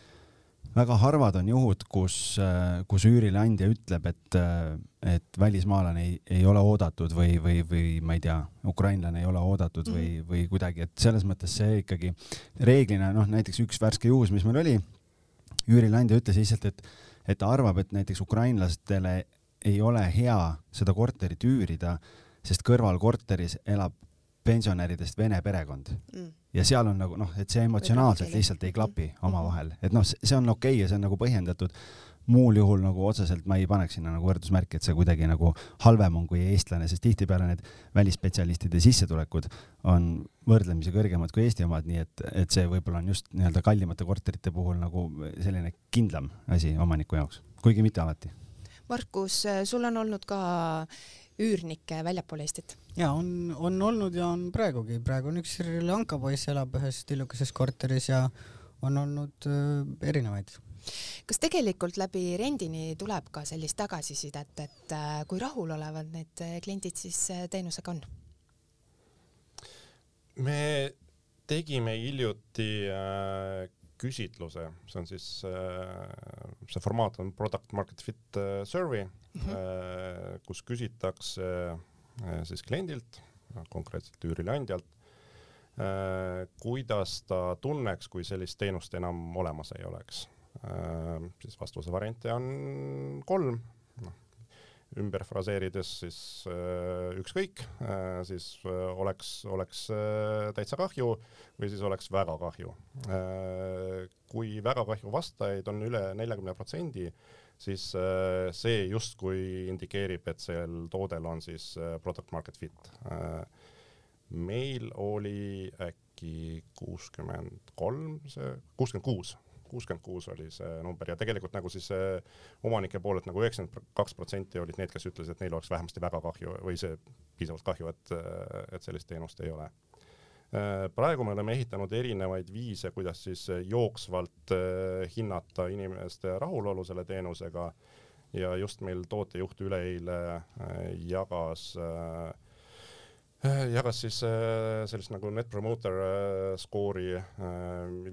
väga harvad on juhud, kus, äh, kus üürileandja ütleb, et, äh, et välismaalane ei, ei ole oodatud või, või, või ma ei tea, ukrainlane ei ole oodatud või, mhm. või kuidagi, et selles mõttes see ikkagi reeglina noh, näiteks üks värske juhus, mis meil oli, üürileandja ütles lihtsalt, et, et ta arvab, et näiteks ukrainlastele ei ole hea seda korterit üürida, sest kõrvalkorteris elab pensionäridest vene perekond mm. ja seal on nagu noh, et see emotsionaalselt lihtsalt ei klapi mm. omavahel, et noh, see on okei okay ja see on nagu põhjendatud. muul juhul nagu otseselt ma ei paneks sinna nagu võrdusmärki, et see kuidagi nagu halvem on kui eestlane, sest tihtipeale need välisspetsialistide sissetulekud on võrdlemisi kõrgemad kui Eesti omad, nii et, et see võib-olla on just nii-öelda kallimate korterite puhul nagu selline kindlam asi omaniku jaoks, kuigi mitte alati. Markus, sul on olnud ka üürnikke väljapool Eestit? ja on, on olnud ja on praegugi, praegu on üks Sri Lanka poiss elab ühes tillukeses korteris ja on olnud äh, erinevaid. kas tegelikult läbi rendini tuleb ka sellist tagasisidet, et äh, kui rahulolevad need äh, kliendid siis teenusega on? me tegime hiljuti äh, küsitluse, see on siis äh,, see formaat on Product Market Fit Survey mm, -hmm. kus küsitakse äh, siis kliendilt, konkreetselt üürileandjalt äh,, kuidas ta tunneks, kui sellist teenust enam olemas ei oleks. Siis vastuse variante on kolm, ümber fraseerides siis ükskõik siis oleks, oleks täitsa kahju või siis oleks väga kahju. Kui väga kahju vastajaid on üle neljakümne protsendi, siis äh, see justkui indikeerib, et sel toodel on siis äh, product market fit äh,. meil oli äkki kuuskümmend kolm, see kuuskümmend kuus kuuskümmend kuus oli see number ja tegelikult nagu siis omanike poolelt nagu üheksakümmend kaks protsenti olid need, kes ütlesid, et neil oleks vähemasti väga kahju või see piisavalt kahju, et, et sellist teenust ei ole. Praegu me oleme ehitanud erinevaid viise, kuidas siis jooksvalt eh, hinnata inimeste rahulolu selle teenusega ja just meil tootejuht üleeile jagas äh, Äh, jagas siis äh, sellist nagu net promoter äh, skoori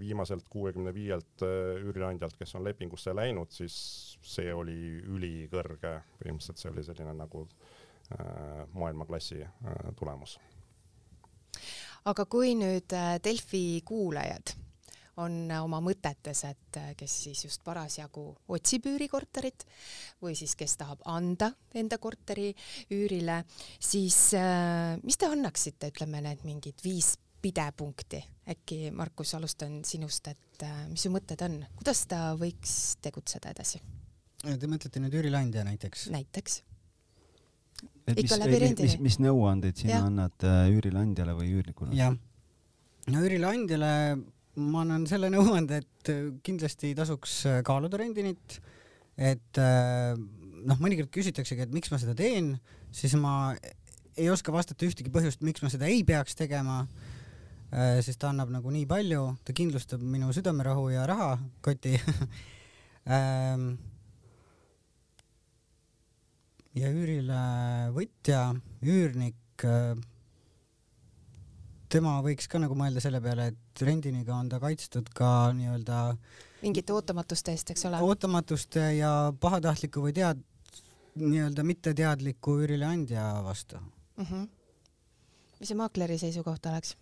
viimaselt kuuekümne viielt üürileandjalt, kes on lepingusse läinud, siis see oli ülikõrge, põhimõtteliselt see oli selline nagu maailmaklassi tulemus. Aga kui nüüd Delfi kuulajad on oma mõtetes, et äh, kes siis just parasjagu otsib üürikorterit või siis kes tahab anda enda korteri üürile, siis äh, mis te annaksite, ütleme need mingid viis pidepunkti, äkki Markus, alustan sinust, et äh, mis su mõtted on, kuidas ta võiks tegutseda edasi? Te mõtlete nüüd üürileandja näiteks? näiteks et mis, mis, mis nõuandeid sina ja. annad üürileandjale või üürnikule? jah, no üürileandjale ma annan selle nõuande, et äh, kindlasti tasuks äh, kaaluda rendinit, et äh, noh, mõnikord küsitaksegi, et miks ma seda teen, siis ma ei oska vastata ühtegi põhjust, miks ma seda ei peaks tegema. sest ta annab nagu nii palju, ta kindlustab minu südamerahu ja rahakoti ähm, ja üürile võtja, üürnik, tema võiks ka nagu mõelda selle peale, et rendiniga on ta kaitstud ka nii-öelda mingite ootamatuste eest, eks ole? ootamatuste ja pahatahtliku või tead-, nii-öelda mitteteadliku üürileandja vastu mm. -hmm. mis see maakleri seisukoht oleks?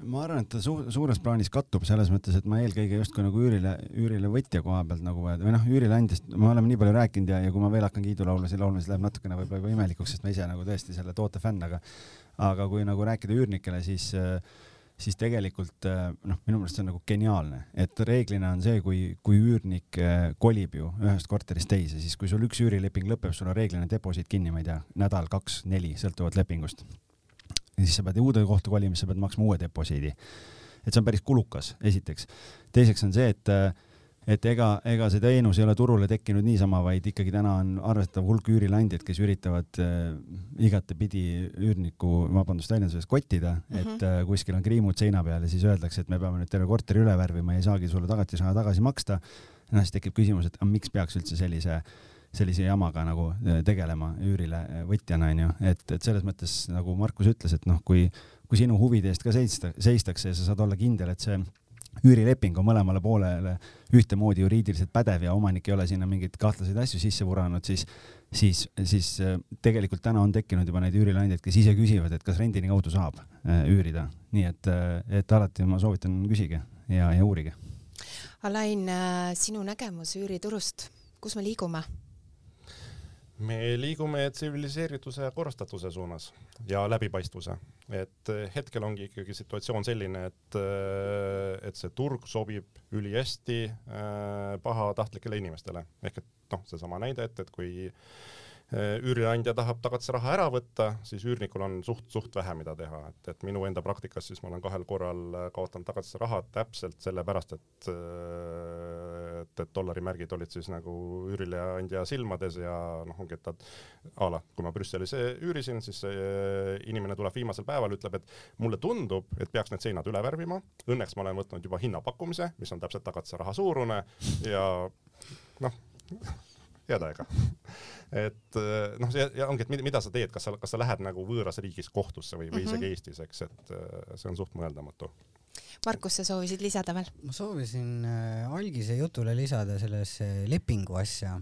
Ma arvan, et ta su suures plaanis kattub selles mõttes, et ma eelkõige justkui nagu üürile, üürile võtja koha pealt nagu või noh, üürileandjast me oleme nii palju rääkinud ja, ja kui ma veel hakkan kiidulaulusid laulma, siis läheb natukene võib-olla juba imelikuks, sest ma ise nagu tõesti selle toote fänn, aga aga kui nagu rääkida üürnikele, siis siis tegelikult noh, minu meelest see on nagu geniaalne, et reeglina on see, kui, kui üürnik äh, kolib ju ühest korterist teise, siis kui sul üks üürileping lõpeb, sul on reeglina deposiit kinni, ma ei tea, nädal, kaks, neli, sõltuvalt lepingust. Ja siis sa pead uude kohta kolima, siis sa pead maksma uue deposiidi. et see on päris kulukas, esiteks. teiseks on see, et äh, et ega, ega see teenus ei ole turule tekkinud niisama, vaid ikkagi täna on arvestatav hulk üürileandjaid, kes üritavad äh, igatepidi üürniku, vabandust väljenduse eest, kottida mm, -hmm. et äh, kuskil on kriimud seina peal ja siis öeldakse, et me peame nüüd terve korteri üle värvima ja ei saagi sulle tagatisraha tagasi maksta. noh, siis tekib küsimus, et miks peaks üldse sellise sellise jamaga nagu äh, tegelema üürile äh, võtjana onju, et, et selles mõttes nagu Markus ütles, et noh, kui, kui sinu huvide eest ka seista, seistakse ja sa saad olla kindel, et see üürileping on mõlemale poolele ühtemoodi juriidiliselt pädev ja omanik ei ole sinna mingeid kahtlaseid asju sisse vuranud, siis, siis, siis äh, tegelikult täna on tekkinud juba neid üürileandjaid, kes ise küsivad, et kas rendini kaudu saab üürida, nii et, et alati ma soovitan, küsige ja, ja uurige. Alain, sinu nägemus üüriturust, kus me liigume? Me liigume tsiviliseerituse korrastatuse suunas ja läbipaistvuse, et eh, hetkel ongi ikkagi situatsioon selline, et, eh, et see turg sobib ülihästi äh, pahatahtlikele inimestele. Ehk et noh, seesama näide, et, et kui äh, üüriandja tahab tagatisraha ära võtta, siis üürnikul on suht-suht vähe, mida teha, et, et minu enda praktikas siis ma olen kahel korral äh, kaotanud tagatisraha täpselt sellepärast, et äh, et, et dollarimärgid olid siis nagu üürileandja silmades ja noh, ongi, et ta a la, kui ma Brüsselis üürisin, siis inimene tuleb viimasel päeval, ütleb, et mulle tundub, et peaks need seinad üle värvima, õnneks ma olen võtnud juba hinnapakkumise, mis on täpselt tagatisraha suurune ja noh head aega et eh, noh, see ja ongi, et mida sa teed, kas sa, kas sa lähed nagu võõras riigis kohtusse või, või mm -hmm. isegi Eestis, eks, et eh, see on suht mõeldamatu. Markus, sa soovisid lisada veel? ma soovisin äh, algise jutule lisada sellesse lepingu asja,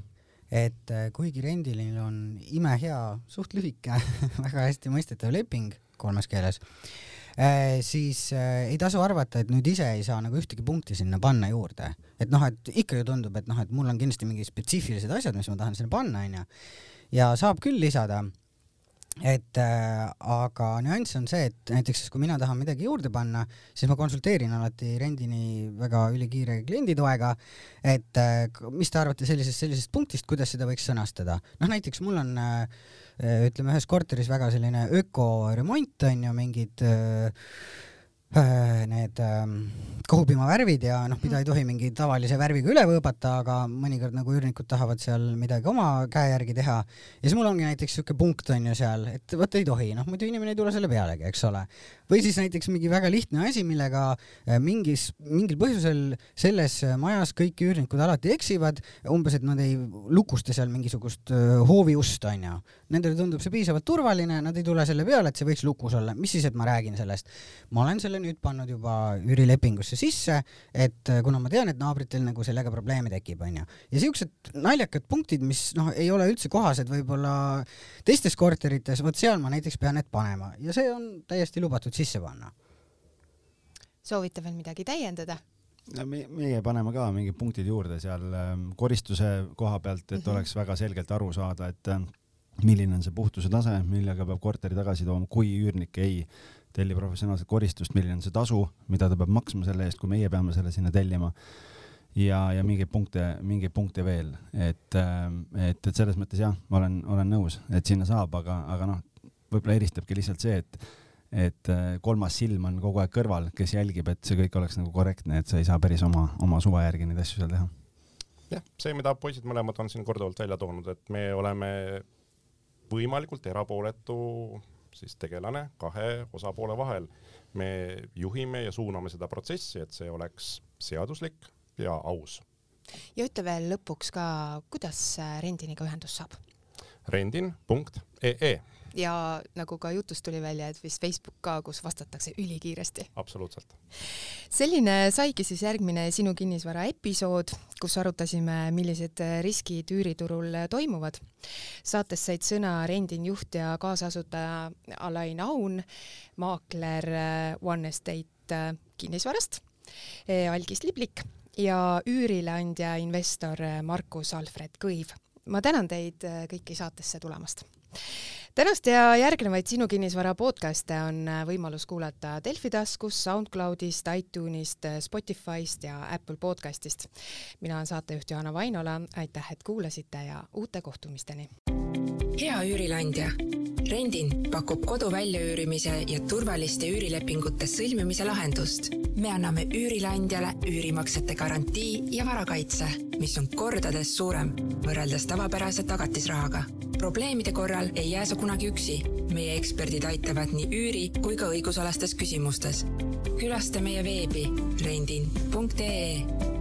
et äh, kuigi rendilil on imehea, suht lühike väga hästi mõistetav leping kolmes keeles Äh, siis äh, ei tasu arvata, et nüüd ise ei saa nagu ühtegi punkti sinna panna juurde. et noh, et ikka ju tundub, et noh, et mul on kindlasti mingid spetsiifilised asjad, mis ma tahan sinna panna, onju. ja saab küll lisada et äh, aga nüanss on see, et näiteks kui mina tahan midagi juurde panna, siis ma konsulteerin alati rendini väga ülikiire klienditoega, et äh, mis te arvate sellisest, sellisest punktist, kuidas seda võiks sõnastada. noh, näiteks mul on äh, Äh, ütleme ühes korteris väga selline ökoremont on ju, mingid äh, need ähm, kohupiimavärvid ja noh, mida ei tohi mingi tavalise värviga üle võõbata, aga mõnikord nagu üürnikud tahavad seal midagi oma käe järgi teha. ja siis mul ongi näiteks siuke punkt on ju seal, et vot ei tohi, noh muidu inimene ei tule selle pealegi, eks ole. või siis näiteks mingi väga lihtne asi, millega äh, mingis, mingil põhjusel selles majas kõik üürnikud alati eksivad, umbes, et nad ei lukusta seal mingisugust hooviust on ju. Nendele tundub see piisavalt turvaline, nad ei tule selle peale, et see võiks lukus olla, mis siis, et ma räägin sellest. ma olen selle nüüd pannud juba üürilepingusse sisse, et äh, kuna ma tean, et naabritel nagu sellega probleeme tekib, onju. ja siuksed naljakad punktid, mis noh, ei ole üldse kohased võib-olla teistes korterites, vot seal ma näiteks pean need panema ja see on täiesti lubatud sisse panna. soovite veel midagi täiendada? no me, meie paneme ka mingid punktid juurde seal ähm, koristuse koha pealt, et mm -hmm. oleks väga selgelt aru saada, et äh, milline on see puhtuse tase, millega peab korteri tagasi tooma, kui üürnik ei telli professionaalset koristust, milline on see tasu, mida ta peab maksma selle eest, kui meie peame selle sinna tellima. ja, ja mingeid punkte, mingeid punkte veel, et, et, et selles mõttes jah, ma olen, olen nõus, et sinna saab, aga, aga noh, võib-olla eristabki lihtsalt see, et et kolmas silm on kogu aeg kõrval, kes jälgib, et see kõik oleks nagu korrektne, et sa ei saa päris oma, oma suva järgi neid asju seal teha. jah, see, mida poisid mõlemad on siin korduvalt välja toonud, et me oleme võimalikult erapooletu siis tegelane kahe osapoole vahel. me juhime ja suuname seda protsessi, et see oleks seaduslik ja aus. ja ütle veel lõpuks ka, kuidas Rendiniga ühendust saab? rendin.ee ja nagu ka jutust tuli välja, et vist Facebook ka, kus vastatakse ülikiiresti. absoluutselt. selline saigi siis järgmine Sinu kinnisvara episood, kus arutasime, millised riskid üüriturul toimuvad. saates said sõna Rendin juht ja kaasasutaja Alain Aun, maakler One Estate kinnisvarast, Algis Liblik ja üürileandja investor Markus Alfred Kõiv. ma tänan teid kõiki saatesse tulemast tänast ja järgnevaid Sinu kinnisvara podcast'e on äh, võimalus kuulata Delfi taskust, SoundCloudist, iTunesist, äh, Spotify'st ja Apple podcast'ist. mina olen saatejuht Johanna Vainola, aitäh, et kuulasite ja uute kohtumisteni. Hea üürileandja Rendin pakub kodu väljaüürimise ja turvaliste üürilepingute sõlmimise lahendust. me anname üürileandjale üürimaksete garantii ja varakaitse, mis on kordades suurem võrreldes tavapärase tagatisrahaga. probleemide korral ei jää sa kunagi üksi. meie eksperdid aitavad nii üüri kui ka õigusalastes küsimustes. külasta meie veebi rendin.ee